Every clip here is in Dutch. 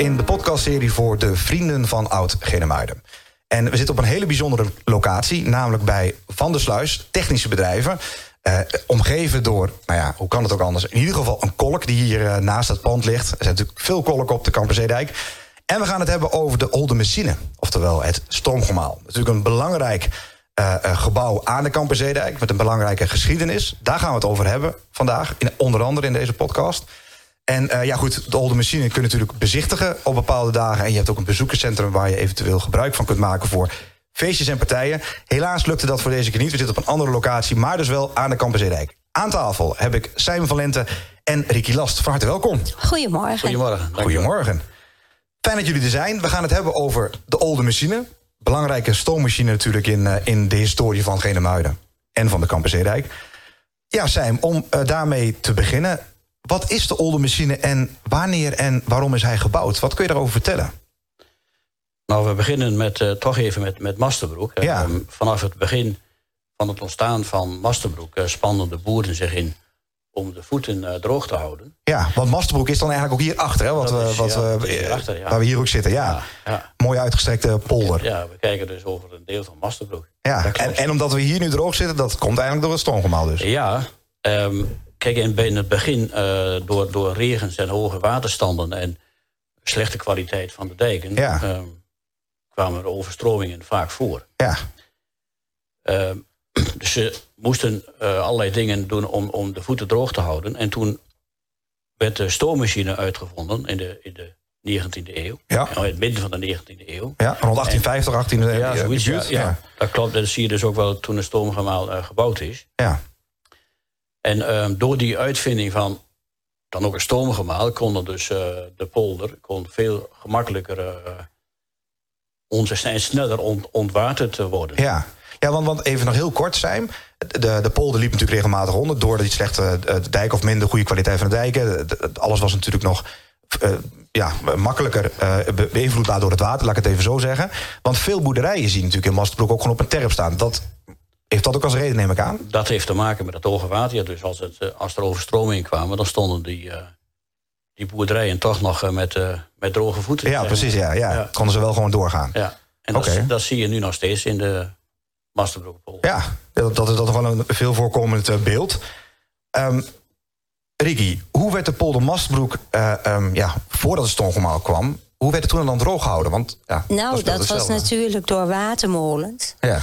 in de podcastserie voor de Vrienden van Oud Genemuiden. En we zitten op een hele bijzondere locatie, namelijk bij Van der Sluis, technische bedrijven. Uh, omgeven door, nou ja, hoe kan het ook anders? In ieder geval een kolk die hier uh, naast het pand ligt. Er zijn natuurlijk veel kolken op de Kamperzeedijk. En we gaan het hebben over de Olde Messine, oftewel het stoomgemaal. Natuurlijk een belangrijk uh, gebouw aan de Kamperzeedijk... met een belangrijke geschiedenis. Daar gaan we het over hebben vandaag, in, onder andere in deze podcast. En uh, ja, goed, de Olde Machine kun je natuurlijk bezichtigen op bepaalde dagen. En je hebt ook een bezoekerscentrum waar je eventueel gebruik van kunt maken voor feestjes en partijen. Helaas lukte dat voor deze keer niet. We zitten op een andere locatie, maar dus wel aan de Kamperzeedijk. Aan tafel heb ik Simon Valente en Ricky Last. Van harte welkom. Goedemorgen. Goedemorgen. Goedemorgen. Fijn dat jullie er zijn. We gaan het hebben over de Olde Machine. Belangrijke stoommachine natuurlijk in, uh, in de historie van Genemuiden. En van de Kamperzeedijk. Ja, Simon, om uh, daarmee te beginnen. Wat is de Olde Machine en wanneer en waarom is hij gebouwd? Wat kun je daarover vertellen? Nou, we beginnen met, uh, toch even met, met Masterbroek. Ja. Um, vanaf het begin van het ontstaan van Masterbroek... Uh, spannen de boeren zich in om de voeten uh, droog te houden. Ja, want Masterbroek is dan eigenlijk ook hier achter, hè? Wat, is, wat, ja, we, achter, ja. waar we hier ook zitten. Ja. ja. Mooi uitgestrekte polder. Ja, we kijken dus over een deel van Masterbroek. Ja, en, en, omdat we hier nu droog zitten, dat komt eigenlijk door het stoomgemaal dus. Ja, um, Kijk, in het begin uh, door, door regens en hoge waterstanden... en slechte kwaliteit van de dijken... Ja. Uh, kwamen er overstromingen vaak voor. Ja. Uh, dus ze moesten allerlei dingen doen om, om de voeten droog te houden. En toen werd de stoommachine uitgevonden in de, in de 19e eeuw. Ja. In het midden van de 19e eeuw. Ja, rond 1850, 18... En, ja, zoiets, ja, ja. dat klopt. Dat zie je dus ook wel toen het stoomgemaal gebouwd is. Ja. En uh, door die uitvinding van dan ook een stoomgemaal... kon dus uh, de polder kon veel gemakkelijker uh, ons en sneller ont, ontwaterd worden. Ja, ja want, want even nog heel kort zijn. De, de polder liep natuurlijk regelmatig onder... door die slechte dijk of minder goede kwaliteit van de dijken. De, alles was natuurlijk nog ja, makkelijker be beïnvloedbaar door het water, laat ik het even zo zeggen. Want veel boerderijen zien natuurlijk in Masterbroek ook gewoon op een terp staan. Dat heeft dat ook als reden, neem ik aan? Dat heeft te maken met het hoge water. Ja, dus als, het, als er overstromingen kwamen, dan stonden die, uh, die boerderijen toch nog uh, met, uh, met droge voeten. Ja, precies. Ja, ja. ja. Konden ze wel gewoon doorgaan. Ja, en okay. dat, dat, zie je nu nog steeds in de Masterbroekpolder. Ja, dat, dat is dat gewoon een veel voorkomend beeld. Um, Ricky, hoe werd de polder Masterbroek, um, ja, voordat het stoomgemaal kwam... hoe werd het toen dan droog gehouden? Want, ja, nou, dat, dat was natuurlijk door watermolens. Ja.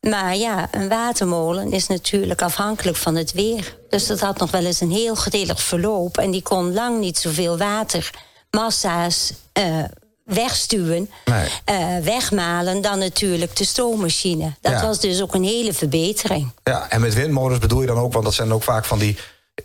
Maar ja, een watermolen is natuurlijk afhankelijk van het weer. Dus dat had nog wel eens een heel gedelig verloop. En die kon lang niet zoveel watermassa's uh, wegstuwen, nee. uh, wegmalen... dan natuurlijk de stoommachine. Dat ja. was dus ook een hele verbetering. Ja, en met windmolens bedoel je dan ook... want dat zijn ook vaak van die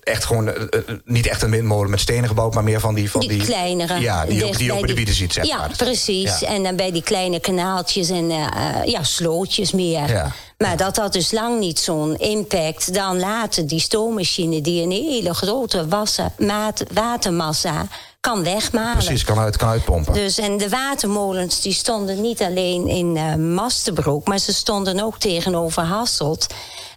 echt gewoon, uh, uh, niet echt een windmolen met stenen gebouwd... maar meer van die... Van die, die kleinere. Ja, die, ook, die bij de bieden ziet, zeg ja, maar. precies. Ja. En dan bij die kleine kanaaltjes en uh, ja, slootjes meer. Ja. Maar dat had dus lang niet zo'n impact. Dan later die stoommachine die een hele grote wassen, maat, watermassa kan wegmalen. Precies, kan, uit, kan uitpompen. Dus, en de watermolens die stonden niet alleen in uh, Masterbroek... maar ze stonden ook tegenover Hasselt.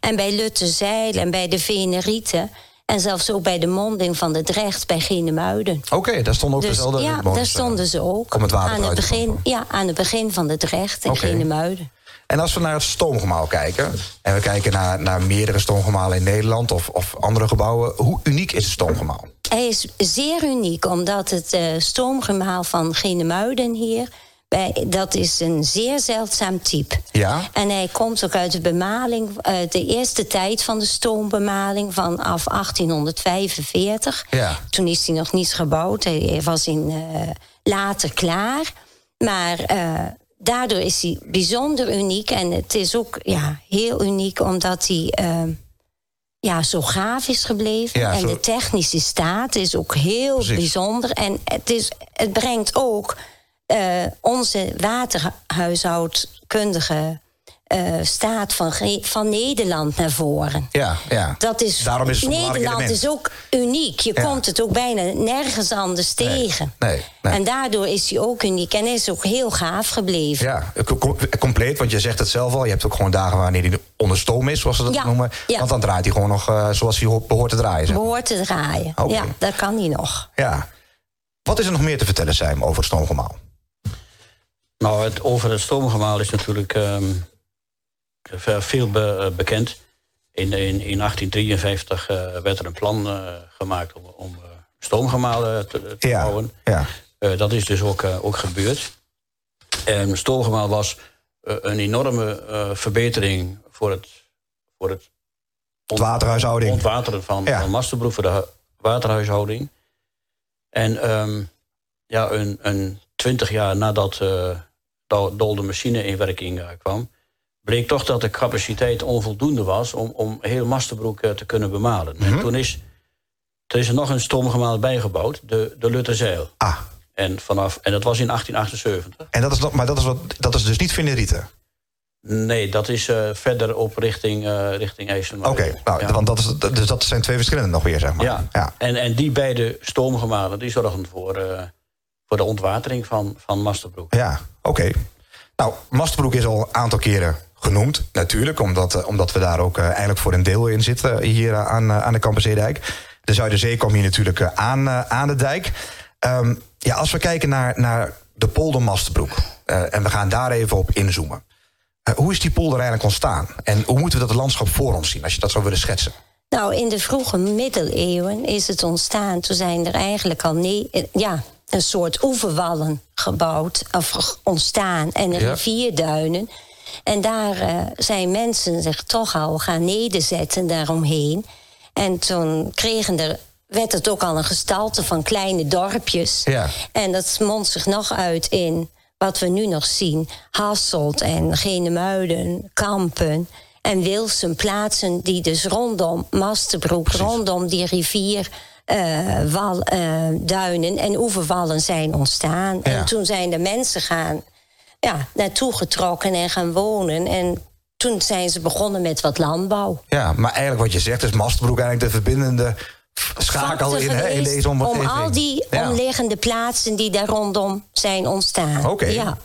En bij Luttezeil en bij de Venerieten... En zelfs ook bij de monding van de Drecht bij Genemuiden. Oké, okay, daar stonden ook dus, dezelfde Ja, daar stonden ze ook. Om het water aan het begin, Ja, aan het begin van de Drecht in okay. Genemuiden. En als we naar het stoomgemaal kijken... en we kijken naar, naar meerdere stoomgemalen in Nederland... Of, of andere gebouwen, hoe uniek is het stoomgemaal? Hij is zeer uniek, omdat het uh, stoomgemaal van Genemuiden hier... Bij, dat is een zeer zeldzaam type. Ja. En hij komt ook uit de bemaling, uit de eerste tijd van de stoombemaling vanaf 1845. Ja. Toen is hij nog niet gebouwd, hij was in, uh, later klaar. Maar uh, daardoor is hij bijzonder uniek. En het is ook ja, heel uniek omdat hij uh, ja, zo gaaf is gebleven. Ja, en zo... de technische staat is ook heel Precies. bijzonder. En het, is, het brengt ook uh, onze waterhuishoudkundige uh, staat van, van Nederland naar voren. Ja, ja. Dat is, Daarom is het Nederland is ook uniek. Je ja. komt het ook bijna nergens anders nee. tegen. Nee, nee. En daardoor is hij ook uniek en is ook heel gaaf gebleven. Ja, compleet, want je zegt het zelf al. Je hebt ook gewoon dagen wanneer hij onder stoom is, zoals ze dat ja. noemen. Ja. Want dan draait hij gewoon nog uh, zoals hij behoort te draaien. Zeg. Behoort te draaien, okay. ja, dat kan hij nog. Ja. Wat is er nog meer te vertellen, Sam, over het stoomgemaal? Nou, het, over het stoomgemaal is natuurlijk ehm, veel bekend. In, in, in 1853 werd er een plan gemaakt om, om stoomgemaal te, te bouwen. Ja. dat is dus ook, ook gebeurd. En stoomgemaal was een enorme verbetering voor het, voor het waterhuishouding. ontwateren van, ja. van Masterbroek voor de waterhuishouding. En um, ja, een, een twintig jaar nadat uh, de machine in werking uh, kwam... bleek toch dat de capaciteit onvoldoende was... om, om heel Masterbroek uh, te kunnen bemalen. En mhm. toen is, er is er nog een stoomgemaal bijgebouwd, de, de Lutterzeil. Ah. En, vanaf, en dat was in 1878. En dat is, maar dat is, wat, dat is dus niet Venerieten? Nee, dat is uh, verder op richting, uh, richting. Oké, okay, nou, want dat, is, dus dat zijn twee verschillende nog weer, zeg maar. Ja, ja. En, en die beide stoomgemalen die zorgen voor, uh, voor de ontwatering van, van Masterbroek. Ja, oké. Okay. Nou, Masterbroek is al een aantal keren genoemd, natuurlijk. Omdat, omdat we daar ook eigenlijk voor een deel in zitten hier aan, aan de Kampenzeedijk. De Zuiderzee kwam hier natuurlijk aan, aan de dijk. Um, ja, als we kijken naar, naar de polder Masterbroek... en we gaan daar even op inzoomen... Eh, hoe is die polder eigenlijk ontstaan? En hoe moeten we dat landschap voor ons zien, als je dat zou willen schetsen? Nou, in de vroege middeleeuwen is het ontstaan. Toen zijn er eigenlijk al nee, eh, ja, een soort oeverwallen gebouwd, of ontstaan. En rivierduinen. En daar uh, zijn mensen zich toch al gaan nederzetten daaromheen. En toen kregen er werd het ook al een gestalte van kleine dorpjes. Ja. En dat mondt zich nog uit in wat we nu nog zien. Hasselt en Genemuiden, Kampen en Wilsum. Plaatsen die dus rondom Mastenbroek, rondom die rivier... Uh, wal, uh, duinen en oeverwallen zijn ontstaan. En toen zijn de mensen gaan ja, naartoe getrokken en gaan wonen. En toen zijn ze begonnen met wat landbouw. Ja, maar eigenlijk wat je zegt is Mastenbroek eigenlijk de verbindende schakel in, hè, in deze omgeving. Om al die omliggende plaatsen die daar rondom zijn ontstaan. Oké. Ja.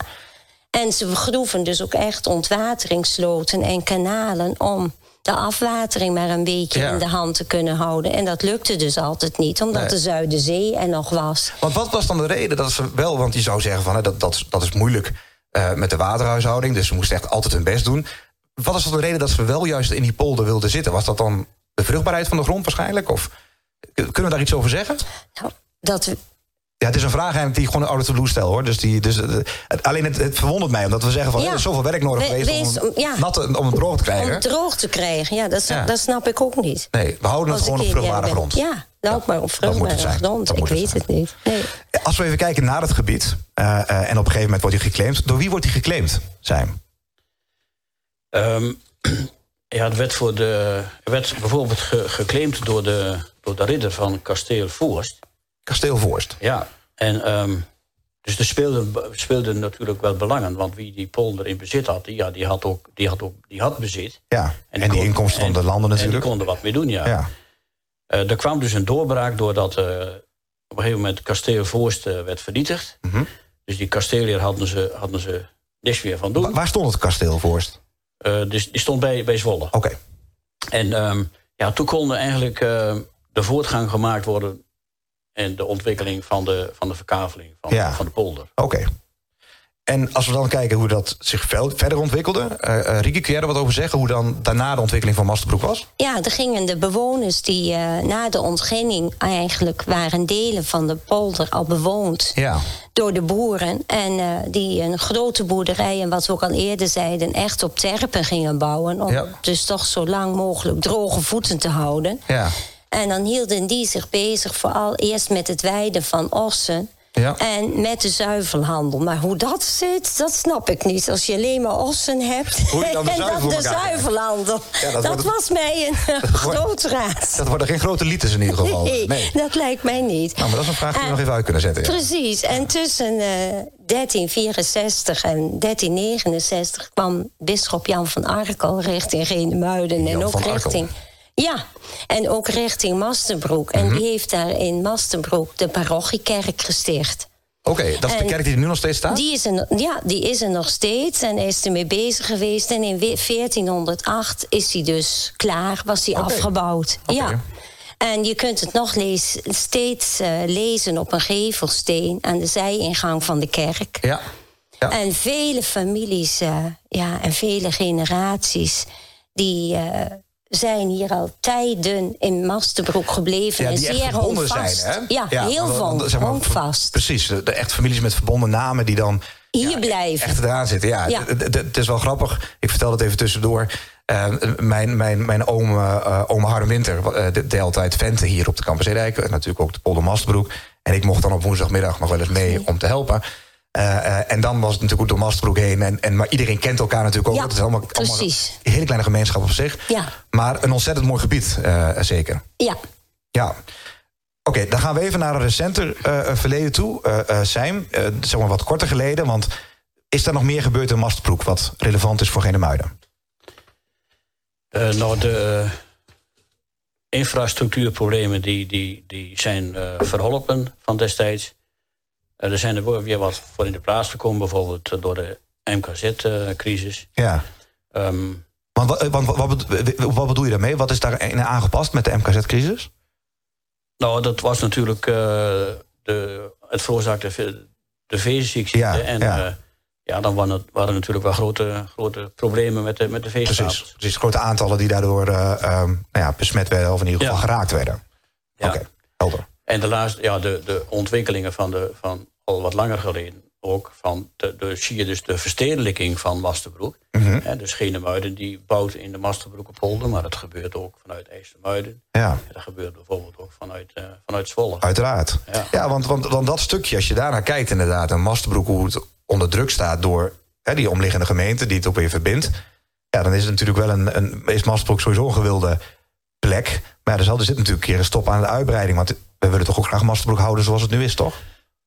En ze groeven dus ook echt ontwateringssloten en kanalen om de afwatering maar een beetje in de hand te kunnen houden. En dat lukte dus altijd niet, omdat de Zuiderzee er nog was. Want wat was dan de reden dat ze wel, want je zou zeggen van hè, dat, dat, dat is moeilijk uh, met de waterhuishouding, dus ze moesten echt altijd hun best doen. Wat is dan de reden dat ze wel juist in die polder wilden zitten? Was dat dan de vruchtbaarheid van de grond waarschijnlijk? Of? Kunnen we daar iets over zeggen? Nou, dat ja, het is een vraag eigenlijk die ik gewoon out of the blue stel hoor. Dus die, dus, uh, alleen het, het, verwondert mij omdat we zeggen van ja. er is zoveel werk nodig geweest wees, om, ja. nat, om het droog te krijgen. Om het droog te krijgen, ja, dat, dat snap ik ook niet. Nee, we houden het gewoon op vruchtbare grond. Ja, ook maar op vruchtbare grond. Ik weet het, niet. Nee. Als we even kijken naar het gebied uh, uh, en op een gegeven moment wordt hij geclaimd. Door wie wordt hij geclaimd, Zijn? Um, ja, het werd, voor de, werd bijvoorbeeld ge, geclaimd door de door de ridder van Kasteel Voorst. Kasteel Voorst? Ja, en um, dus er speelden, speelden natuurlijk wel belangen. Want wie die polder in bezit had, die, ja, die, had, ook, die, had, ook, die had bezit. Ja, en die, en inkomsten van de landen natuurlijk. En die konden wat mee doen, ja. ja. Uh, er kwam dus een doorbraak doordat uh, op een gegeven moment Kasteel Voorst uh, werd vernietigd. Mm -hmm. Dus die kasteelheer hadden ze, hadden ze niks meer van doen. waar stond het Kasteel Voorst? dus die stond bij, bij Zwolle. Oké. En um, ja, toen konden eigenlijk de voortgang gemaakt worden... en de ontwikkeling van de, van de verkaveling van, van de polder. Oké. En als we dan kijken hoe dat zich verder ontwikkelde... Uh, uh, Rieke, kun jij er wat over zeggen? Hoe dan daarna de ontwikkeling van Masterbroek was? Ja, er gingen de bewoners die uh, na de ontginning... eigenlijk waren delen van de polder al bewoond ja. door de boeren. En die een grote boerderij, en wat we ook al eerder zeiden... echt op terpen gingen bouwen... om ja. dus toch zo lang mogelijk droge voeten te houden. Ja. En dan hielden die zich bezig vooral eerst met het weiden van ossen. Ja. En met de zuivelhandel. Maar hoe dat zit, dat snap ik niet. Als je alleen maar ossen hebt. Hoe je dan de en dan de zuivelhandel. Ja, dat, dat was mij een groot raad. Dat worden geen grote liters in ieder geval. Nee, nee, dat lijkt mij niet. Nou, maar dat is een vraag die we nog even uit kunnen zetten. Ja. Precies. En tussen uh, 1364 en 1369 kwam bisschop Jan van Arkel richting Genemuiden. en ook richting... Ja, en ook richting Mastenbroek. En mhm. die heeft daar in Mastenbroek de parochiekerk gesticht. Oké, dat is de kerk die er nu nog steeds staat? Die is er, ja, die is er nog steeds en hij is ermee bezig geweest. En in 1408 is hij dus klaar, was hij afgebouwd. Ja. En je kunt het nog lees, steeds uh, lezen op een gevelsteen aan de zijingang van de kerk. Ja. ja. En vele families uh, ja, en vele generaties die uh, zijn hier al tijden in Mastenbroek gebleven. Ja, en zeer verbonden honkvast. zijn, hè? Ja, Ja, heel want, zeg maar, honkvast. Precies, de echt families met verbonden namen die dan Hier ja, blijven. echt eraan zitten. Ja, Ja. Het- is wel grappig. Ik vertel het even tussendoor. Eh, mijn, mijn, mijn oom, eh oom Harm Winter eh, de- deed altijd venten hier op de Campus Edijk. En natuurlijk ook de Polder Masterbroek. En ik mocht dan op woensdagmiddag nog wel eens mee om te helpen. Eh, eh, en dan was het natuurlijk ook door Masterbroek heen. En, en, maar iedereen kent elkaar natuurlijk ook. Ja, het is allemaal, allemaal precies. een hele kleine gemeenschap op zich. Ja. Maar een ontzettend mooi gebied, eh, zeker. Ja, Ja. Oké, dan gaan we even naar een recenter eh, verleden toe. Eh eh Sijm, eh, zeg maar wat korter geleden. Want is er nog meer gebeurd in Mastbroek... wat relevant is voor Genemuiden? Eh, nou, de eh, infrastructuurproblemen die, die, die zijn eh, verholpen van destijds. Eh, er zijn er weer wat voor in de plaats gekomen, bijvoorbeeld eh, door de MKZ-crisis. Ja. Ehm, Want, wa- want wat, wat bedoel je daarmee? Wat is daar aangepast met de MKZ-crisis? nou, dat was natuurlijk eh, de, het veroorzaakte ve- de veeziekte. Ja, en ja. eh, ja, dan waren, het, waren er natuurlijk wel grote, grote problemen met de, met de veestapels. Precies. Precies, grote aantallen die daardoor eh, ehm, nou ja, besmet werden... of in ieder geval geraakt werden. Ja. Oké, helder. En de, laatste, ja, de, de ontwikkelingen van, de, van al wat langer geleden ook. Van de, de, zie je dus de verstedelijking van Masterbroek. Mhm. Hè, dus Genemuiden die bouwt in de Masterbroekenpolder. Maar dat gebeurt ook vanuit IJsselmuiden. Ja, En dat gebeurt bijvoorbeeld ook vanuit, eh, vanuit Zwolle. uiteraard. Ja, Ja. want, want, want dat stukje, als je daarnaar kijkt inderdaad... en Mastebroek, hoe het onder druk staat door hè, die omliggende gemeente... die het ook weer verbindt... ja, dan is het natuurlijk wel een, een is Mastebroek sowieso een gewilde plek. Maar ja, er, zal, er zit natuurlijk een keer een stop aan de uitbreiding... want we willen toch ook graag Mastebroek houden zoals het nu is, toch?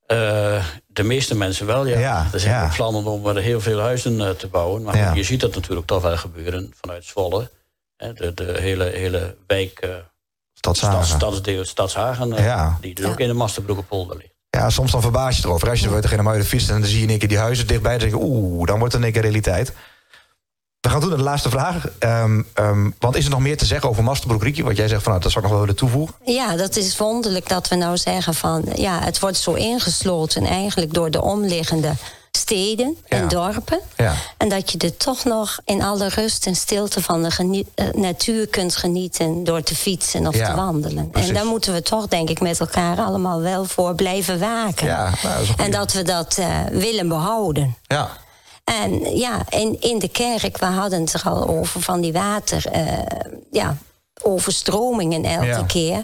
Eh, de meeste mensen wel, ja. Ja, er zijn ja. plannen om er heel veel huizen eh, te bouwen. Maar Ja. je ziet dat natuurlijk toch wel gebeuren vanuit Zwolle. Hè, de, de hele, hele wijk, eh Stadshagen. stad, stadsdeel Stadshagen... eh, Ja. die dus Ja. ook in de Masterbroekenpolder ligt. Ja, soms dan verbaas je erover. Als je er tegen Muiden fietst en dan zie je in één keer die huizen dichtbij... dan denk je, oeh, dan wordt het in één keer realiteit. We gaan toe naar de laatste vraag. Ehm, ehm, want is er nog meer te zeggen over Masterbroek, Riekje? Wat jij zegt, van, nou, dat zou ik nog wel willen toevoegen. Ja, dat is wonderlijk dat we nou zeggen van... ja, het wordt zo ingesloten eigenlijk door de omliggende steden en Ja. dorpen. Ja. En dat je er toch nog in alle rust en stilte van de eh, natuur kunt genieten... door te fietsen of Ja, te wandelen. precies. En daar moeten we toch, denk ik, met elkaar allemaal wel voor blijven waken. Ja, nou, dat en dat we dat eh, willen behouden. Ja, En ja, in, in de kerk, we hadden het er al over van die water. eh, ja, overstromingen elke Ja. keer.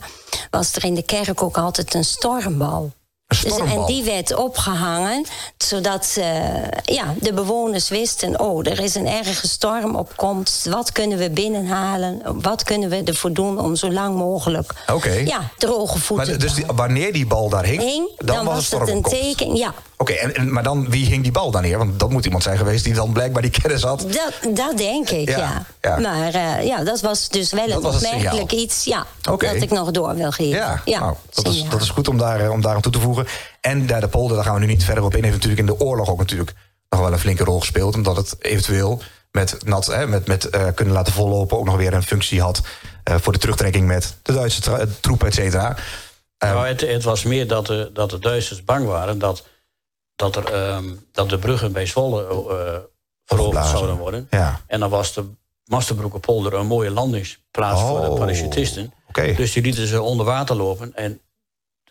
Was er in de kerk ook altijd een stormbal. een Dus, stormbal. en die werd opgehangen, zodat eh, ja, de bewoners wisten... oh, er is een erge storm op komst. Wat kunnen we binnenhalen? Wat kunnen we ervoor doen om zo lang mogelijk... Oké. ja, droge maar voeten te dus die, wanneer die bal daar hing, hing, dan, dan, was was het een teken. Ja, Oké, en, en- maar dan, wie hing die bal dan neer? Want dat moet iemand zijn geweest die dan blijkbaar die kennis had. Dat, dat denk ik, Ja, ja. ja. Maar eh, ja, dat was dus wel Dat een opmerkelijk signaal. iets ja, dat ik nog door wil geven. Ja, nou, dat, is, dat is goed om daar, eh, om daar aan toe te voegen. En daar de polder, daar gaan we nu niet verder op in... heeft natuurlijk in de oorlog ook natuurlijk nog wel een flinke rol gespeeld. Omdat het eventueel met, nat, hè, met, met eh, kunnen laten vollopen... ook nog weer een functie had eh, voor de terugtrekking met de Duitse troepen, et cetera. Ehm, Nou, het, het was meer dat de, dat de Duitsers bang waren dat, dat, er, ehm, dat de bruggen bij Zwolle eh veroverd zouden worden. Ja. En dan was de Masterbroekenpolder een mooie landingsplaats voor de Oh, parachutisten. Dus die lieten ze onder water lopen. En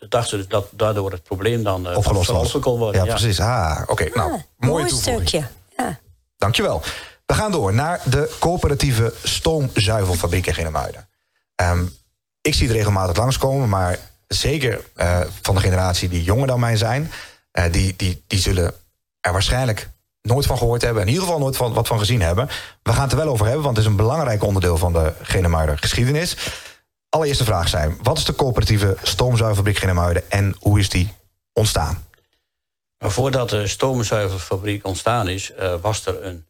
dachten dus dat daardoor het probleem dan eh, opgelost kon worden. Ja, precies. Ah, oké. Nou, Ah, mooi stukje. Ja. Dankjewel. We gaan door naar de coöperatieve stoomzuivelfabriek in Genemuiden. Ehm, ik zie het regelmatig langskomen, maar zeker eh, van de generatie die jonger dan mij zijn... eh, die, die, die zullen er waarschijnlijk nooit van gehoord hebben... in ieder geval nooit van, wat van gezien hebben. We gaan het er wel over hebben, want het is een belangrijk onderdeel... van de Genemuider geschiedenis. Allereerste vraag zijn, wat is de coöperatieve stoomzuivelfabriek Genemuiden... en hoe is die ontstaan? Maar voordat de stoomzuivelfabriek ontstaan is, eh, was er een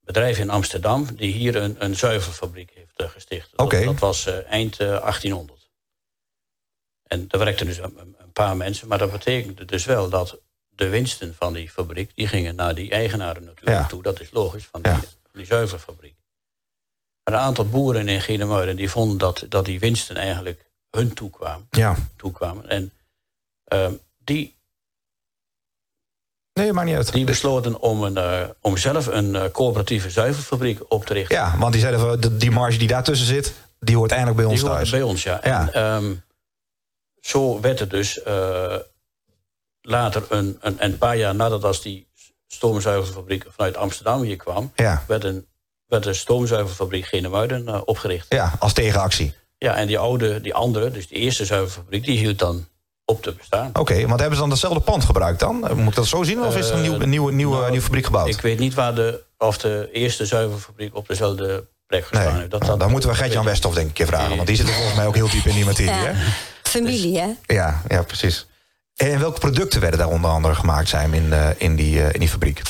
bedrijf in Amsterdam die hier een, een zuivelfabriek heeft eh, gesticht. Dat- was eind eh, 1800. En daar werkten dus een paar mensen, maar dat betekende dus wel dat de winsten van die fabriek, die gingen naar die eigenaren natuurlijk Ja. toe. Dat is logisch, van die, Ja. van die zuivelfabriek. Maar een aantal boeren in Genemuiden die vonden dat, dat die winsten eigenlijk hun toekwamen. Ja. toekwamen. En ehm, die, Nee, niet uit. die besloten om, een, eh, om zelf een eh, coöperatieve zuivelfabriek op te richten. Ja, want die zeiden die marge die daartussen zit, die hoort eindelijk bij ons Die thuis. bij ons, ja. Ja. En, ehm, zo werd het dus eh, later een, een, een paar jaar nadat als die stoomzuivelfabriek vanuit Amsterdam hier kwam, Ja. werd, een, werd de stoomzuivelfabriek Genemuiden eh, opgericht. Ja, als tegenactie. Ja, en die oude, die andere, dus die eerste zuivelfabriek, die hield dan op te bestaan. Oké, want hebben ze dan hetzelfde pand gebruikt dan? Moet ik dat zo zien? Of is er een, nieuw, een nieuwe, nieuwe, nou, nieuwe fabriek gebouwd? Ik weet niet waar de, of de eerste zuivelfabriek op dezelfde plek gestaan nee, heeft. Dat, Nou, dat, dan moeten we Gert-Jan. Westhoff denk ik een keer vragen. Want die zit er volgens mij ook heel diep in die materie. Ja. Hè? Familie, hè? Ja, ja, precies. En welke producten werden daar onder andere gemaakt zijn in, eh, in, die, eh, in die fabriek?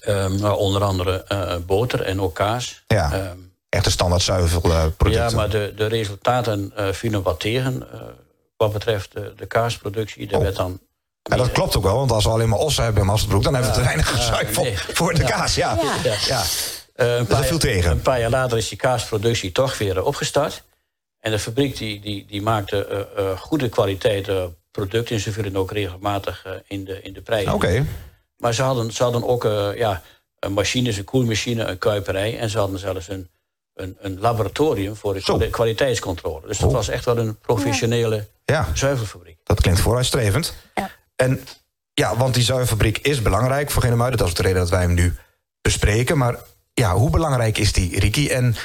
Ehm, nou, onder andere eh, boter en ook kaas. Ja. Ehm, Echte standaard zuivelproducten. ja, maar de, de resultaten eh, vielen wat tegen. eh, wat betreft de, de kaasproductie. Oh. werd dan Ja, dat klopt ook wel, want als we alleen maar ossen hebben in Masterbroek... dan hebben we te weinig zuivel nee. voor de kaas. Ja. Ja. Ja. Ja. Eh, een, paar viel jaar, tegen. een paar jaar later is die kaasproductie toch weer opgestart. En de fabriek die, die, die maakte eh, eh, goede kwaliteit eh, producten. En ze vielen ook regelmatig eh, in, de, in de prijs. Oké, Maar ze hadden, ze hadden ook eh, ja, een machines, een koelmachine, een kuiperij. En ze hadden zelfs een, een, een laboratorium voor de Zo. kwaliteitscontrole. Dus dat Oh. was echt wel een professionele ja, zuivelfabriek. dat klinkt vooruitstrevend. Ja. En ja, want die zuivelfabriek is belangrijk voor Genemuiden. Dat is de reden dat wij hem nu bespreken. Maar ja, hoe belangrijk is die, Ricky? En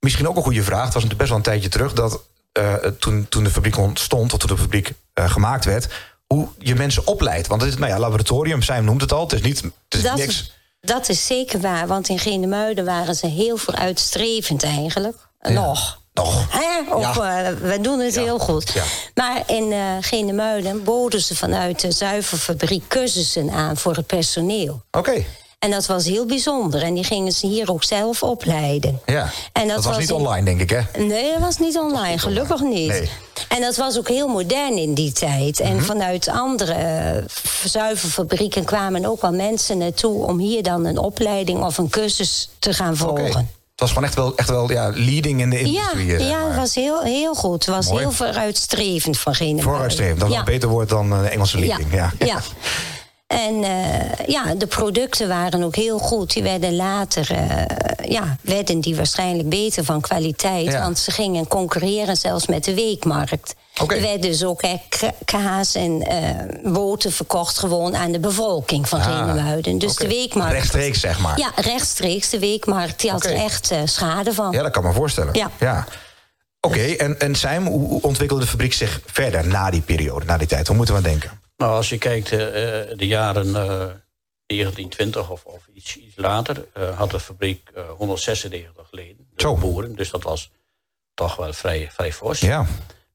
misschien ook een goede vraag. Het was natuurlijk best wel een tijdje terug... dat eh, toen, toen de fabriek ontstond, of toen de fabriek eh, gemaakt werd... hoe je mensen opleidt. Want het is, nou ja, laboratorium, Sam noemt het al. Het is niet, het is Dat, niks... dat is zeker waar, want in Genemuiden waren ze heel vooruitstrevend eigenlijk. Nog. Nog. Hè? Ja. eh, we doen het heel goed. Ja. Maar in eh Genemuiden boden ze vanuit de zuivelfabriek cursussen aan voor het personeel. Oké, En dat was heel bijzonder. En die gingen ze hier ook zelf opleiden. ja. En dat, was niet in- online, denk ik, hè? Nee, dat was niet online, gelukkig niet. Nee. En dat was ook heel modern in die tijd. Mhm. En vanuit andere eh, zuivelfabrieken kwamen ook al mensen naartoe om hier dan een opleiding of een cursus te gaan volgen. Het was gewoon echt wel, echt wel ja, leading in de Ja, industrie. eh, zeg ja maar. het was heel, heel goed. Het was Mooi. heel vooruitstrevend van geen Vooruitstrevend, dat is ja. een beter woord dan de Engelse leading. Ja. ja. En eh, ja, de producten waren ook heel goed. Die werden later, eh, ja, werden die waarschijnlijk beter van kwaliteit. Ja. Want ze gingen concurreren zelfs met de weekmarkt. Oké. Er werd dus ook kaas en eh boten verkocht gewoon aan de bevolking van Ah, Genemuiden. Dus de weekmarkt... Rechtstreeks, zeg maar. Ja, rechtstreeks. De weekmarkt die had er echt schade van. Ja, dat kan me voorstellen. Ja. Oké, en, en Simon, hoe hoe ontwikkelde de fabriek zich verder na die periode, na die tijd? Hoe moeten we aan denken? Nou, als je kijkt eh, eh, de jaren eh, 1920 of, of iets, iets later... eh, had de fabriek eh, 196 leden, de Zo. boeren. Dus dat was toch wel vrij, vrij fors. Ja,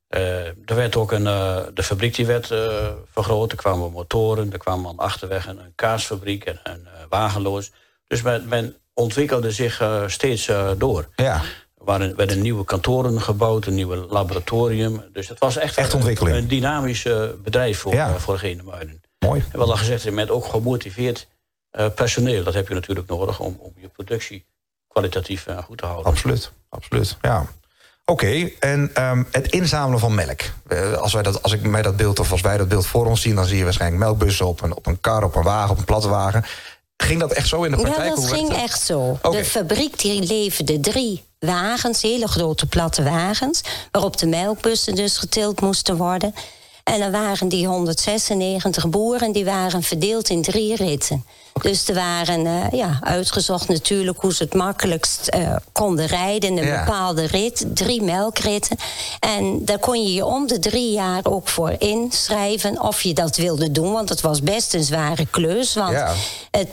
Eh, er werd ook een, eh, de fabriek die werd eh, vergroot. Er kwamen motoren, er kwam aan achterweg een, een kaasfabriek en een eh, wagenloos. Dus men, men ontwikkelde zich eh, steeds eh, door. ja. Waren, werden nieuwe kantoren gebouwd, een nieuw laboratorium. Dus het was echt, Echt een- ontwikkeling. een, dynamisch bedrijf voor, Ja. voor Genemuiden. mooi. En wat al gezegd is, met ook gemotiveerd eh, personeel. Dat heb je natuurlijk nodig om, om je productie kwalitatief eh, goed te houden. Absoluut, absoluut. Ja. Oké, en ehm, het inzamelen van melk. Eh, Als, wij dat, als ik mij dat beeld of als wij dat beeld voor ons zien, dan zie je waarschijnlijk melkbussen op een, op een kar, op een wagen, op een platte wagen. Ging dat echt zo in de praktijk? Ja, dat ging echt zo. De fabriek die leverde drie wagens, hele grote platte wagens... waarop de melkbussen dus getild moesten worden. En dan waren die 196 boeren, die waren verdeeld in drie ritten. Dus er waren eh, ja, uitgezocht natuurlijk hoe ze het makkelijkst eh, konden rijden. Een Ja. bepaalde rit, drie melkritten. En daar kon je je om de drie jaar ook voor inschrijven of je dat wilde doen. Want het was best een zware klus. Want Ja. het,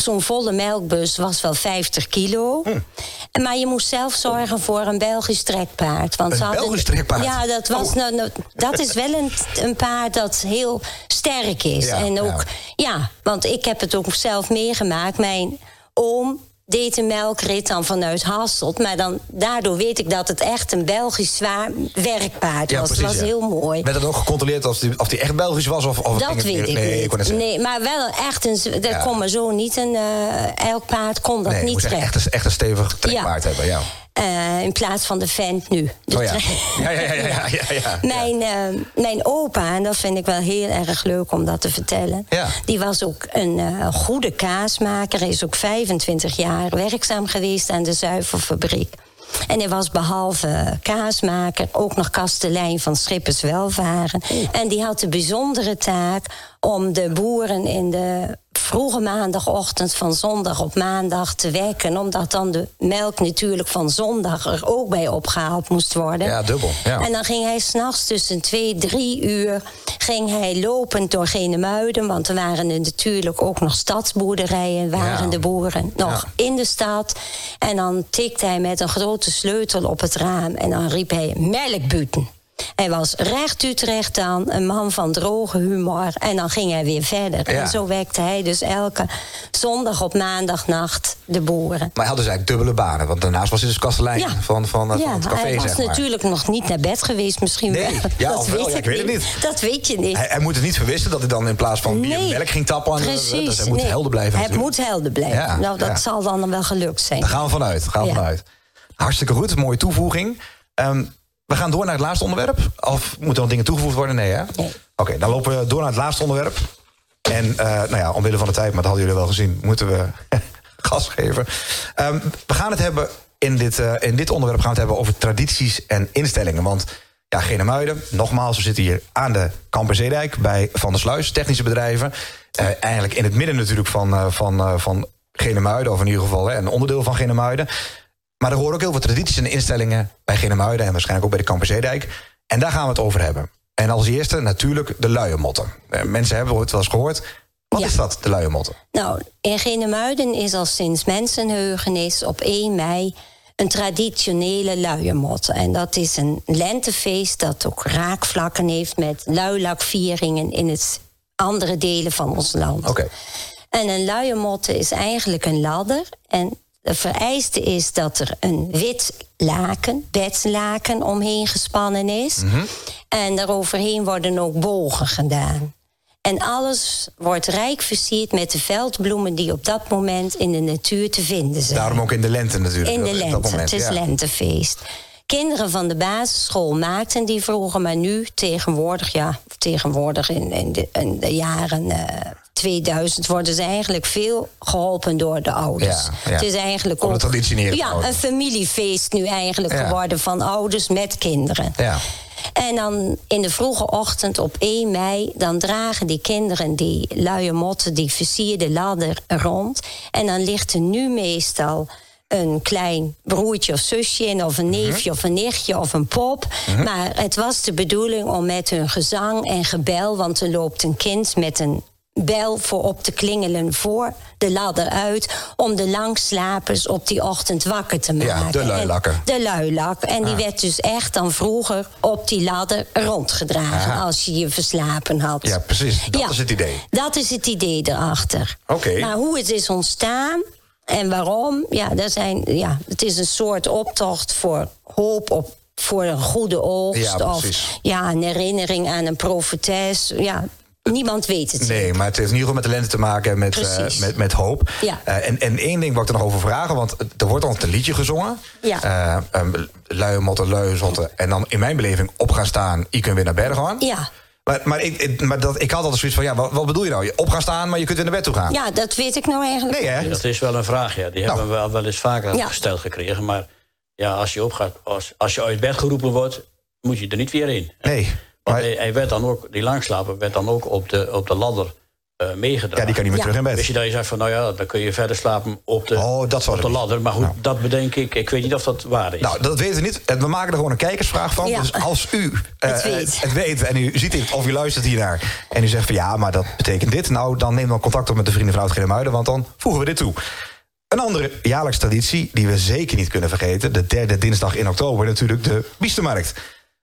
zo'n volle melkbus was wel 50 kilo. Hm. Maar je moest zelf zorgen voor een Belgisch trekpaard. Want Een hadden- Belgisch trekpaard? Ja, dat, was, Oh. nou, nou, dat is wel een, een paard dat heel sterk is. Ja, en ook, ja. ja. want ik heb het ook zelf meegemaakt. Mijn oom deed een melkrit dan vanuit Hasselt. Maar dan, daardoor weet ik dat het echt een Belgisch zwaar werkpaard was. Het was ja. heel mooi. Werd het ook gecontroleerd of die, of die echt Belgisch was? Of, of Dat het- weet ik nee, niet. Ik nee, maar wel echt een. Dat Ja. kon maar zo niet. Een, eh, elk paard kon dat Nee, je niet moest echt, echt, een, echt een stevig trekpaard hebben. Ja. Eh, in plaats van de vent nu. De Oh ja. Ja, ja, ja, ja, ja, ja, ja. Mijn, eh, mijn opa, en dat vind ik wel heel erg leuk om dat te vertellen. Die was ook een eh, goede kaasmaker. Hij is ook 25 jaar werkzaam geweest aan de zuivelfabriek. En hij was behalve kaasmaker ook nog kastelein van Schippers Welvaren. En die had de bijzondere taak om de boeren in de vroege maandagochtend van zondag op maandag te wekken. Omdat dan de melk natuurlijk van zondag er ook bij opgehaald moest worden. Ja, dubbel, ja. En dan ging hij s'nachts tussen twee, drie uur... ging hij lopend door Genemuiden... want er waren er natuurlijk ook nog stadsboerderijen... waren Ja. de boeren nog in de stad. En dan tikte hij met een grote sleutel op het raam... en dan riep hij melkbuten. Hij was recht Utrecht dan, een man van droge humor. En dan ging hij weer verder. Ja. En zo wekte hij dus elke zondag op maandagnacht de boeren. Maar hij had dus eigenlijk dubbele banen. Want daarnaast was hij dus kastelein Ja. van, van, van ja, het café, hij was zeg maar. natuurlijk nog niet naar bed geweest, misschien Nee, wel. ja, dat ja, ik weet het niet. Dat weet je niet. Hij, hij moet het niet verwisten dat hij dan in plaats van bier Nee, melk ging tappen. aan de- Precies. Dus hij moet nee. helder blijven Hij natuurlijk. moet helder blijven. Nou, dat zal dan wel gelukt zijn. Daar gaan we vanuit. Gaan we vanuit. Hartstikke goed, mooie toevoeging. Ehm, we gaan door naar het laatste onderwerp. Of moeten er nog dingen toegevoegd worden? Nee, hè? Oké, dan lopen we door naar het laatste onderwerp. En eh, nou ja, omwille van de tijd, maar dat hadden jullie wel gezien, moeten we gas geven. Ehm, we gaan het hebben in dit, eh, in dit onderwerp gaan we het hebben over tradities en instellingen. Want ja, Genemuiden, nogmaals, we zitten hier aan de Kamper Zeedijk bij Van der Sluis, technische bedrijven. Eh, eigenlijk in het midden natuurlijk van, van, van Genemuiden, of in ieder geval hè, een onderdeel van Genemuiden. Maar er horen ook heel veel tradities en instellingen bij Genemuiden en waarschijnlijk ook bij de Kamper Zeedijk. En daar gaan we het over hebben. En als eerste natuurlijk de luiermotten. Eh, mensen hebben het wel eens gehoord. Wat Ja. is dat, de luiermotten? Nou, in Genemuiden is al sinds mensenheugenis op 1 mei een traditionele luiermot. En dat is een lentefeest dat ook raakvlakken heeft met luilakvieringen in het andere delen van ons land. Oké. En een luiermotte is eigenlijk een ladder. En de vereiste is dat er een wit laken, bedlaken, omheen gespannen is. En daaroverheen worden ook bogen gedaan. En alles wordt rijk versierd met de veldbloemen die op dat moment in de natuur te vinden zijn. Daarom ook in de lente natuurlijk. In de lente, moment, het is ja. lentefeest. Kinderen van de basisschool maakten die vroeger, maar nu tegenwoordig, ja, tegenwoordig in, in, de, in de jaren eh 2000 worden ze eigenlijk veel geholpen door de ouders. Ja, ja. Het is eigenlijk ook ja, een familiefeest nu eigenlijk Ja. geworden van ouders met kinderen. Ja. En dan in de vroege ochtend op 1 mei... dan dragen die kinderen die luie motten, die versierde ladder rond. En dan ligt er nu meestal een klein broertje of zusje in... of een neefje of een nichtje of een pop. Maar het was de bedoeling om met hun gezang en gebel... want er loopt een kind met een bel voor op te klingelen voor de ladder uit... om de langslapers op die ochtend wakker te maken. Ja, de En- luilakken. de luilak. En die werd dus echt dan vroeger op die ladder rondgedragen... Als je je verslapen had. Ja, precies. Dat is het idee. Dat is het idee erachter. Oké. Nou, hoe het is ontstaan en waarom... Ja, daar zijn, ja, het is een soort optocht voor hoop op voor een goede oogst. Ja, of ja, een herinnering aan een profetes. Ja, niemand weet het. Nee, maar het heeft in ieder geval met de lente te maken en met, eh, met, met hoop. Ja. Eh, en, en één ding wat ik er nog over vragen, want er wordt altijd een liedje gezongen. Ja. Um, luie motten, luie zotten. En dan in mijn beleving op gaan staan, je kunt weer naar bed gaan. Ja. Maar, maar, ik, maar dat, ik had altijd zoiets van, ja, wat, wat bedoel je nou? Je op gaan staan, maar je kunt weer naar bed toe gaan. ja, dat weet ik nou eigenlijk Nee, hè? Dat is wel een vraag, ja. Die hebben we wel, wel eens vaker Ja. gesteld gekregen. Maar ja, als je opgaat, als, als je uit bed geroepen wordt, moet je er niet weer in. Nee. Maar, hij, hij werd dan ook, die langslaper werd dan ook op de, op de ladder eh meegedragen. ja, die kan niet meer Ja. terug in bed. Wist je dat je zegt van, nou ja, dan kun je verder slapen op de, Oh, dat op de ladder. Maar goed, Nou. dat bedenk ik. Ik weet niet of dat waar is. Nou, dat weten we niet. En We maken er gewoon een kijkersvraag van. Ja. Dus als u eh, Het weet. het weet en u ziet dit of u luistert hiernaar... en u zegt van ja, maar dat betekent dit... nou, dan neem dan contact op met de Vrienden van Oud-Genemuiden... want dan voegen we dit toe. Een andere jaarlijkse traditie die we zeker niet kunnen vergeten... de derde dinsdag in oktober natuurlijk de Biestermarkt.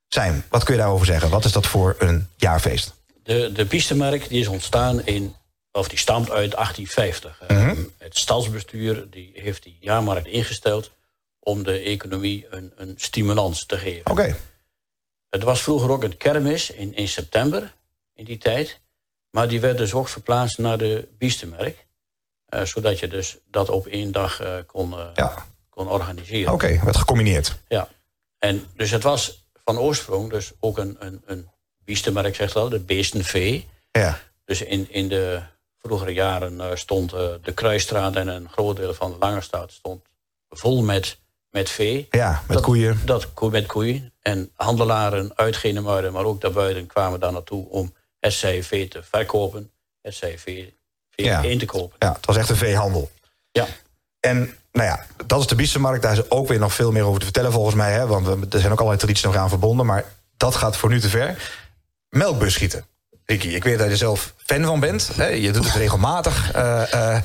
Zijn, wat kun je daarover zeggen? Wat is dat voor een jaarfeest? De, de die is ontstaan in, of die stamt uit 1850. Mhm. Het stadsbestuur die heeft die jaarmarkt ingesteld om de economie een, een stimulans te geven. Oké, Het was vroeger ook een kermis in, in september, in die tijd. Maar die werd dus ook verplaatst naar de Biestermarkt. Eh, zodat je dus dat op één dag eh, kon, eh, ja. kon organiseren. Oké, werd gecombineerd. Ja. En dus het was van oorsprong dus ook een, een, een biestenmerk, zegt wel, de beestenvee. Ja. Dus in, in de vroegere jaren eh, stond eh, de Kruisstraat en een groot deel van de Langerstraat stond vol met, met vee. Ja, met Dat- koeien. Dat, met koeien. En handelaren uit Genemuiden, maar ook daarbuiten, kwamen daar naartoe om het vee te verkopen, het zij vee, vee Ja. in te kopen. Ja, het was echt een veehandel. Ja. En nou ja, dat is de biestenmarkt. Daar is ook weer nog veel meer over te vertellen volgens mij. Hè? Want er zijn ook allerlei tradities nog aan verbonden. Maar dat gaat voor nu te ver. Melkbus schieten. Ricky, ik weet dat je zelf fan van bent. Hè? Je doet het regelmatig. eh, eh.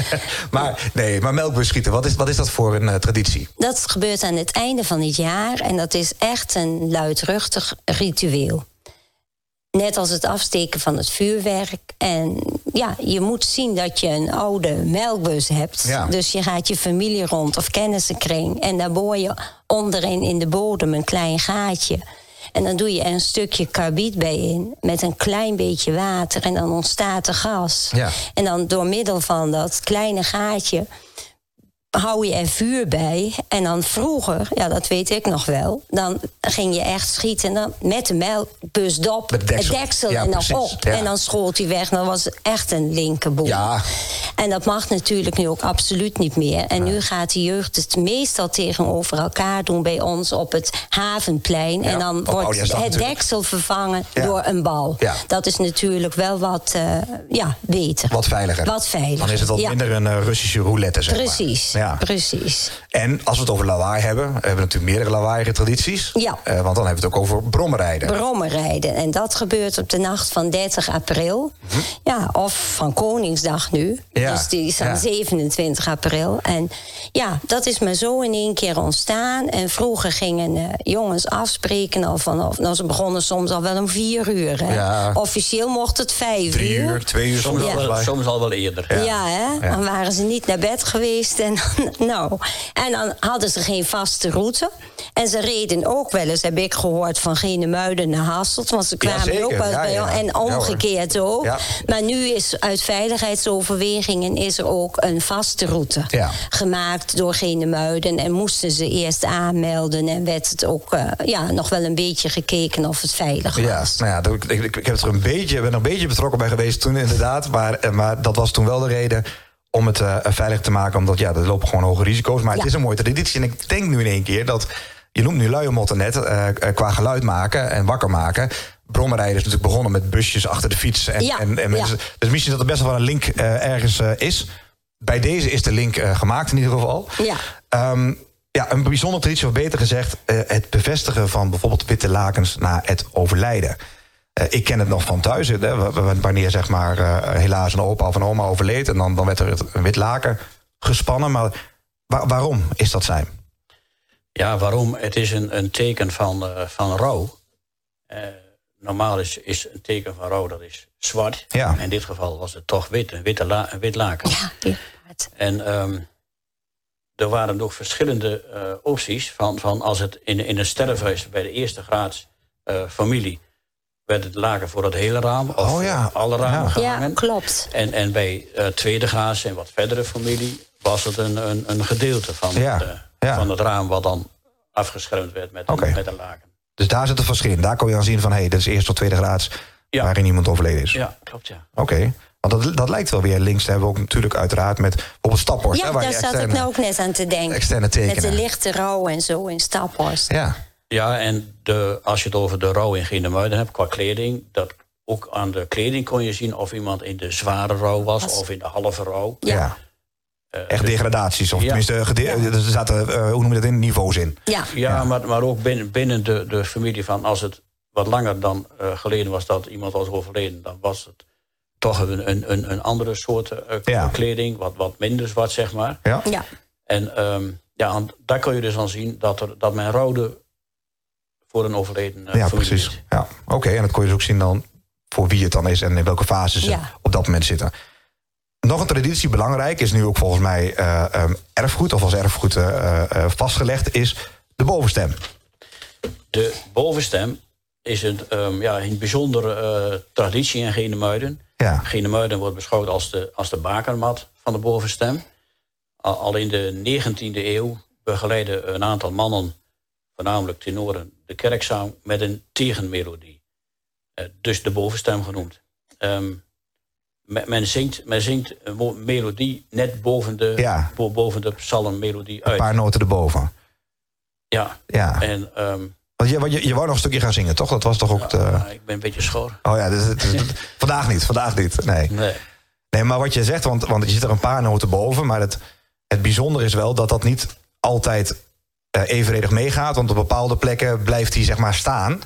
maar nee, maar melkbus schieten, wat is, wat is dat voor een eh, traditie? Dat gebeurt aan het einde van het jaar en dat is echt een luidruchtig ritueel. Net als het afsteken van het vuurwerk. En ja, je moet zien dat je een oude melkbus hebt. Ja. Dus je gaat je familie rond of kennissenkring. En daar boor je onderin in de bodem een klein gaatje. En dan doe je er een stukje karbiet bij in. Met een klein beetje water. En dan ontstaat er gas. Ja. En dan door middel van dat kleine gaatje hou je er vuur bij. En dan vroeger, ja, dat weet ik nog wel... dan ging je echt schieten en dan met de melkbusdop... Met deksel. het deksel Ja, en dan precies. op. Ja. En dan schoot hij weg. Dan was het echt een linkerboel. Ja. En dat mag natuurlijk nu ook absoluut niet meer. En nu gaat de jeugd het meestal tegenover elkaar doen... bij ons op het Havenplein. Ja, en dan op wordt Oudejaarsdag het natuurlijk. deksel vervangen Ja. door een bal. Ja. Dat is natuurlijk wel wat eh, ja, beter. Wat veiliger. Wat veiliger, Dan is het wat ja. minder een eh, Russische roulette, zeg maar. Precies, Ja. precies. En als we het over lawaai hebben, we hebben natuurlijk meerdere lawaaiige tradities. Ja. Eh, want dan hebben we het ook over brommerrijden. brommerrijden. En dat gebeurt op de nacht van 30 april. Ja, of van Koningsdag nu. Mhm. Ja, Dus die is dan ja. 27 april. En ja, dat is maar zo in één keer ontstaan. En vroeger gingen eh, jongens afspreken al vanaf... Nou, ze begonnen soms al wel om vier uur. Hè. Ja. Officieel mocht het vijf Drie uur, twee uur soms al, mij. soms al wel eerder. Ja, hè? Ja. dan waren ze niet naar bed geweest. En dan, nou, en dan hadden ze geen vaste route. En ze reden ook wel eens, heb ik gehoord, van Genemuiden naar Hasselt. Want ze kwamen zeker. ook wel Ja, bij ja. En Ja, omgekeerd ook. Ja. Maar nu is uit veiligheidsoverwegingen is er ook een vaste route Ja. gemaakt door Genemuiden. En moesten ze eerst aanmelden. En werd het ook eh, ja, nog wel een beetje gekeken of het veilig was. Ja, nou ja, dat- ik, ik, ik heb er een beetje, ben er een beetje betrokken bij geweest toen inderdaad. Maar, eh, maar dat was toen wel de reden om het eh, veilig te maken. Omdat ja, er lopen gewoon hoge risico's. Maar het is een mooie traditie. En ik denk nu in één keer dat... Je noemt nu luiermotten net, eh, eh, qua geluid maken en wakker maken. Brommerrijden is natuurlijk begonnen met busjes achter de fiets. En, Ja, en, en mensen, ja. Dus misschien dat er best wel een link ergens is. Bij deze is de link gemaakt in ieder geval. Ja. Ehm, ja, een bijzondere traditie, of beter gezegd... het bevestigen van bijvoorbeeld witte lakens na het overlijden. Eh, ik ken het nog van thuis. Hè, wanneer zeg maar eh, helaas een opa of een oma overleed... en dan, dan werd er een wit laken gespannen. Maar wa- waarom is dat zijn? Ja, waarom? Het is een, een teken van, eh, van rouw. Eh, normaal is, is een teken van rouw dat is zwart. Ja. In dit geval was het toch wit, een, witte la, een wit laken. Ja, inderdaad. En ehm, er waren nog verschillende eh, opties. Van, van als het in, in een sterfhuis bij de eerste graads eh, familie... werd het laken voor het hele raam of Oh ja, alle ramen ja. gehangen. Ja, klopt. En, en bij eh, tweede graads en wat verdere familie... was het een, een, een gedeelte van, Ja, het, eh, ja. van het raam... wat dan afgeschermd werd met, Oké. een, met een laken. Dus daar zit het verschil in. Daar kon je dan zien van... hé, hey, dit is eerste tot tweede graads Ja. waarin iemand overleden is. Ja, klopt, ja. Oké. Want dat, dat lijkt wel weer links hebben. Ook natuurlijk uiteraard met bijvoorbeeld Staphorst. Ja, hè, waar daar je zat ik nou ook net aan te denken. externe Met de lichte rouw en zo in Staphorst. Ja, Ja, en de, als je het over de rouw in Genemuiden hebt qua kleding... dat ook aan de kleding kon je zien of iemand in de zware rouw was... Was- of in de halve rouw. ja. Ja. Eh, Echt degradaties. Of Ja. tenminste, gede- er zaten, eh, hoe noem je dat in, niveaus in. Ja, Ja, Maar, maar ook binnen, binnen de, de familie van... als het wat langer dan eh, geleden was dat iemand was overleden... dan was het toch een, een, een, een andere soort eh, Ja. kleding. Wat, wat minder zwart, zeg maar. Ja? ja. En ehm, ja, aan- daar kun je dus aan zien dat, er, dat men rouwde... voor een overleden eh, Ja, precies. Ja, Oké, en dat kon je dus ook zien dan voor wie het dan is en in welke fase ze Ja. op dat moment zitten. Nog een traditie, belangrijk, is nu ook volgens mij eh, ehm, erfgoed, of als erfgoed eh, vastgelegd, is de bovenstem. De bovenstem is een, ehm, ja, een bijzondere eh, traditie in Genemuiden. Ja, Genemuiden wordt beschouwd als de, als de bakermat van de bovenstem. al, al in de 19e eeuw begeleiden een aantal mannen, voornamelijk tenoren, de kerkzang met een tegenmelodie. Eh, dus de bovenstem genoemd. Ehm, men, zingt, men zingt een melodie net boven de, Ja. bo- boven de psalmmelodie Een uit. paar noten erboven. Ja. Ja. En ehm, Want je, je, je wou nog een stukje gaan zingen, toch? Dat was toch ook... de- ja, ik ben een beetje schor. Oh ja, dus, vandaag niet, vandaag niet. Nee. Nee. nee, maar wat je zegt, want, want je zit er een paar noten boven... maar het, het bijzondere is wel dat dat niet altijd evenredig meegaat... want op bepaalde plekken blijft hij zeg maar staan...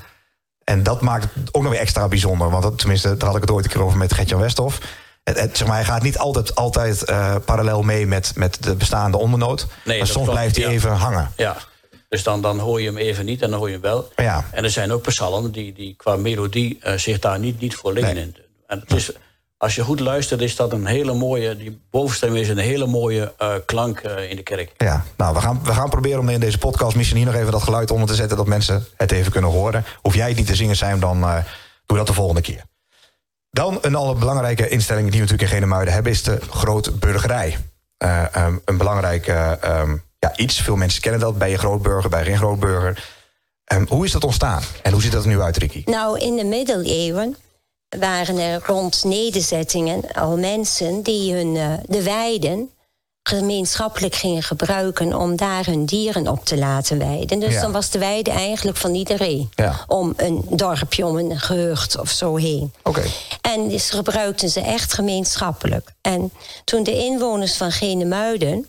En dat maakt het ook nog weer extra bijzonder. Want dat, tenminste, daar had ik het ooit een keer over met Gertjan Westhoff. Het, het, zeg maar, hij gaat niet altijd, altijd eh, parallel mee met, met de bestaande ondernoot. maar dat soms klopt, blijft hij ja. even hangen. Ja, dus dan, dan hoor je hem even niet en dan hoor je hem wel. Ja. En er zijn ook psalmen die, die qua melodie eh, zich daar niet, niet voor liggen. Nee. En het is, als je goed luistert, is dat een hele mooie... Die bovenstem is een hele mooie eh, klank eh, in de kerk. Ja, nou, we gaan, we gaan proberen om in deze podcast misschien hier nog even dat geluid onder te zetten... dat mensen het even kunnen horen. Hoef jij het niet te zingen zijn, dan eh doe dat de volgende keer. Dan een allerbelangrijke instelling die we natuurlijk in Genemuiden hebben... is de grootburgerij. Eh, ehm, een belangrijk eh, ehm, ja, iets. Veel mensen kennen dat bij je grootburger, bij geen grootburger. Ehm, hoe is dat ontstaan? En hoe ziet dat er nu uit, Ricky? Nou, in de middeleeuwen waren er rond nederzettingen al mensen die hun, eh, de weiden gemeenschappelijk gingen gebruiken om daar hun dieren op te laten weiden. Dus Ja. dan was de weide eigenlijk van iedereen. Ja. Om een dorpje, om een gehucht of zo heen. Oké. En dus gebruikten ze echt gemeenschappelijk. En toen de inwoners van Genemuiden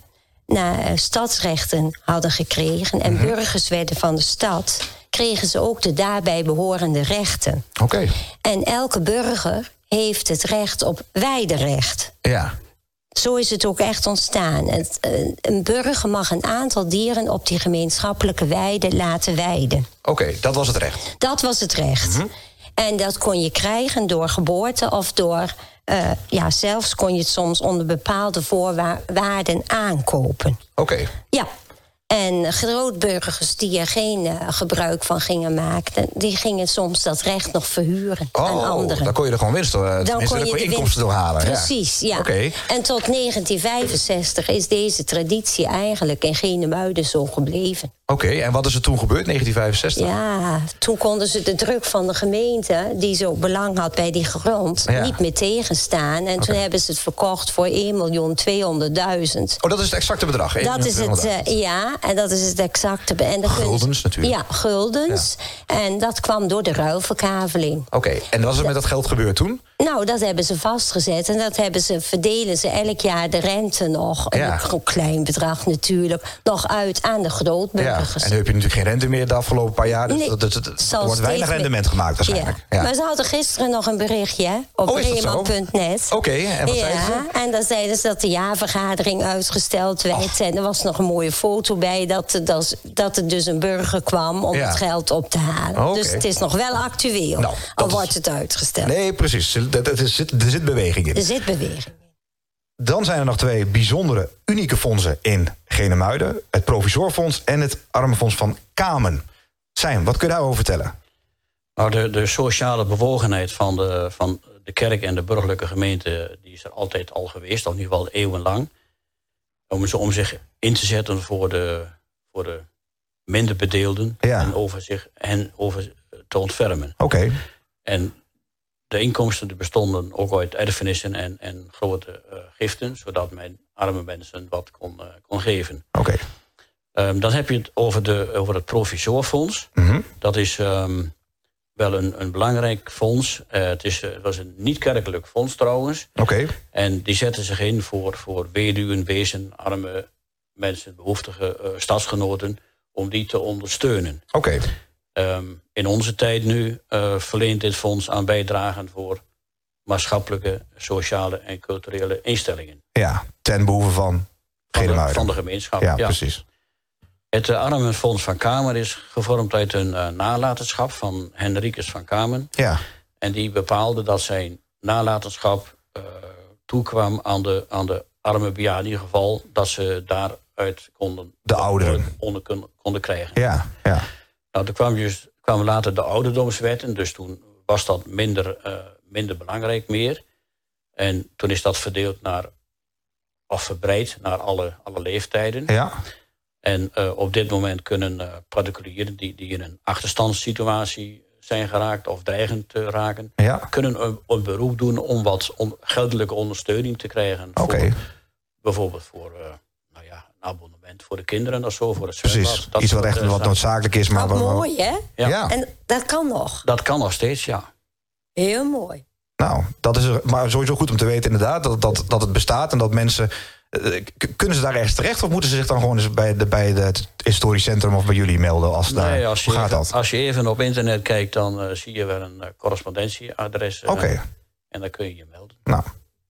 naar eh, stadsrechten hadden gekregen en burgers werden van de stad, kregen ze ook de daarbij behorende rechten. Oké. En elke burger heeft het recht op weiderecht. Ja. Zo is het ook echt ontstaan. Het, eh, een burger mag een aantal dieren op die gemeenschappelijke weide laten weiden. Oké, dat was het recht. Dat was het recht. En dat kon je krijgen door geboorte of door. eh, ja, zelfs kon je het soms onder bepaalde voorwaarden aankopen. Oké. Ja. En grootburgers die er geen eh, gebruik van gingen maken, die gingen soms dat recht nog verhuren aan Oh, anderen. dan kon je er gewoon winst door, eh, daar kon je de inkomsten doorhalen. ja. Precies, ja. Oké. En tot 1965 is deze traditie eigenlijk in Genemuiden zo gebleven. Oké, en wat is er toen gebeurd, 1965? Ja, toen konden ze de druk van de gemeente, die zo belang had bij die grond, Ja. niet meer tegenstaan. En toen hebben ze het verkocht voor 1.200.000. Oh, dat is het exacte bedrag. Dat is het, 1.200.000. eh, ja, en dat is het exacte. En Guldens natuurlijk. Ja, guldens. En dat kwam door de ruilverkaveling. Oké, en wat is er met dat geld gebeurd toen? Nou, dat hebben ze vastgezet. En dat hebben ze, verdelen ze elk jaar de rente nog. Ja. Een klein bedrag natuurlijk. Nog uit aan de Ja, grootburgers. en nu heb je natuurlijk geen rente meer de afgelopen paar jaar. Dus Nee, dat, dat- dat- het er wordt weinig rendement gemaakt waarschijnlijk. Ja. Ja. Maar ze hadden gisteren nog een berichtje hè, op Oh. Oké, en wat ja, zeiden ze? En dan zeiden ze dat de jaarvergadering uitgesteld werd. En er was nog een mooie foto bij dat, dat, dat er dus een burger kwam om Ja. het geld op te halen. Oké. Dus het is nog wel actueel. Nou, al wordt het uitgesteld. Nee, precies. Er, er, zit, er zit beweging in. Er zit beweging. Dan zijn er nog twee bijzondere, unieke fondsen in Genemuiden. Het Provisorfonds en het Armenfonds van Kamen. Zijn, wat kun je daarover vertellen? Nou, de, de sociale bewogenheid van de, van de kerk en de burgerlijke gemeente... die is er altijd al geweest, al in ieder geval eeuwenlang. Om, ze- om zich in te zetten voor de, voor de minder bedeelden... Ja. en over zich hen over te ontfermen. Oké, En de inkomsten die bestonden ook uit erfenissen en, en grote eh, giften... zodat men arme mensen wat kon, eh, kon geven. oké. Ehm, dan heb je het over, de, over het Provisorfonds. Mhm. Dat is ehm, wel een, een belangrijk fonds. Eh, het, is, het was een niet-kerkelijk fonds trouwens. Oké, En die zetten zich in voor, voor weduwen, wezen, arme mensen, behoeftige eh, stadsgenoten... om die te ondersteunen. oké. Ehm, in onze tijd nu eh, verleent dit fonds aan bijdragen... voor maatschappelijke, sociale en culturele instellingen. Ja, ten behoeve van Van de, van de gemeenschap. ja, precies. Het uh, Armenfonds van Kamer is gevormd uit een eh, nalatenschap van Henricus van Kamen. Ja, En die bepaalde dat zijn nalatenschap eh, toekwam aan de, aan de arme bejaarden. In ieder geval dat ze daaruit konden... De ouderen. Onder, konden krijgen. ja, ja. Nou, toen kwam dus, kwamen later de ouderdomswetten. Dus toen was dat minder, eh, minder belangrijk meer. En toen is dat verdeeld naar of verbreid naar alle, alle leeftijden. Ja. En uh, op dit moment kunnen uh, particulieren die, die in een achterstandssituatie zijn geraakt of dreigend te raken, Ja. kunnen een, een beroep doen om wat geldelijke ondersteuning te krijgen. Oké. Voor- bijvoorbeeld voor nou ja, een abonnement voor de kinderen of zo, voor het zwembad. Precies. Dat Iets wat echt eh, wat noodzakelijk is. Maar Wat wa- wa- mooi, hè? Ja. Ja. En dat kan nog. Dat kan nog steeds, ja. Heel mooi. Nou, dat is er- maar sowieso goed om te weten inderdaad dat, dat, dat het bestaat en dat mensen. eh, k- kunnen ze daar ergens terecht of moeten ze zich dan gewoon eens bij, de, bij het historisch centrum of bij jullie melden? Als daar, Nee, als, je hoe gaat even, dat? als je even op internet kijkt, dan eh, zie je wel een eh, correspondentieadres. eh, Oké, En dan kun je je melden. nou.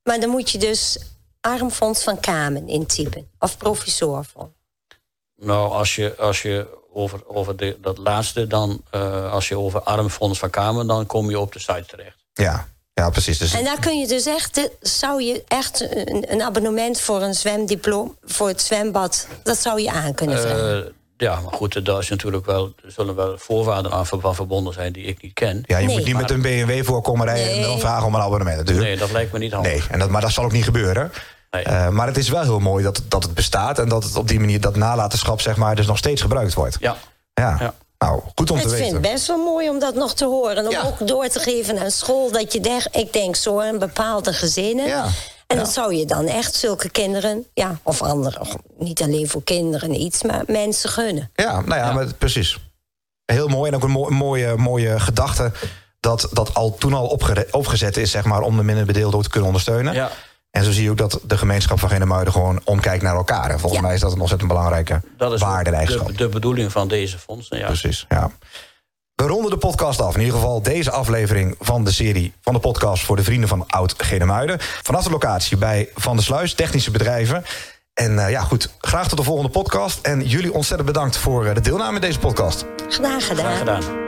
Maar dan moet je dus Armfonds van Kamen intypen. Of Provisorfonds. Nou, als je, als je over, over de, dat laatste, dan eh, als je over Armfonds van Kamer, dan kom je op de site terecht. Ja, ja precies. Dus, En daar kun je dus echt, de- zou je echt een, een abonnement voor een zwemdiploma, voor het zwembad, dat zou je aan kunnen vragen. Eh, ja, maar goed, daar is natuurlijk wel, er zullen wel voorwaarden aan ver- van verbonden zijn die ik niet ken. ja, je nee. moet niet met een BMW voorkomen rijden en dan vragen om een abonnement natuurlijk. Nee, dat lijkt me niet handig. Nee, en dat, maar dat zal ook niet gebeuren. Nee. Eh, maar het is wel heel mooi dat, dat het bestaat en dat het op die manier dat nalatenschap zeg maar dus nog steeds gebruikt wordt. Ja, Ja. Ja. Nou, goed om ik te vind weten. het best wel mooi om dat nog te horen. Om Ja. ook door te geven aan school. Dat je denkt, ik denk zo aan bepaalde gezinnen. Ja. En Ja. dan zou je dan echt zulke kinderen, ja, of andere, niet alleen voor kinderen iets, maar mensen gunnen. Ja, nou ja, Maar, precies. Heel mooi en ook een mooi- mooie, mooie gedachte dat dat al toen al opgezet is, zeg maar, om de minder bedeelden ook te kunnen ondersteunen. ja. En zo zie je ook dat de gemeenschap van Genemuiden gewoon omkijkt naar elkaar. En volgens Ja. mij is dat een ontzettend belangrijke dat is de, eigenschap. de bedoeling van deze fondsen. Ja. Precies, ja. We ronden de podcast af. In ieder geval deze aflevering van de serie van de podcast voor de vrienden van Oud Genemuiden. Vanaf de locatie bij Van der Sluis, technische bedrijven. En eh, ja, goed, graag tot de volgende podcast. En jullie ontzettend bedankt voor eh, de deelname in deze podcast. Graag gedaan. Graag gedaan.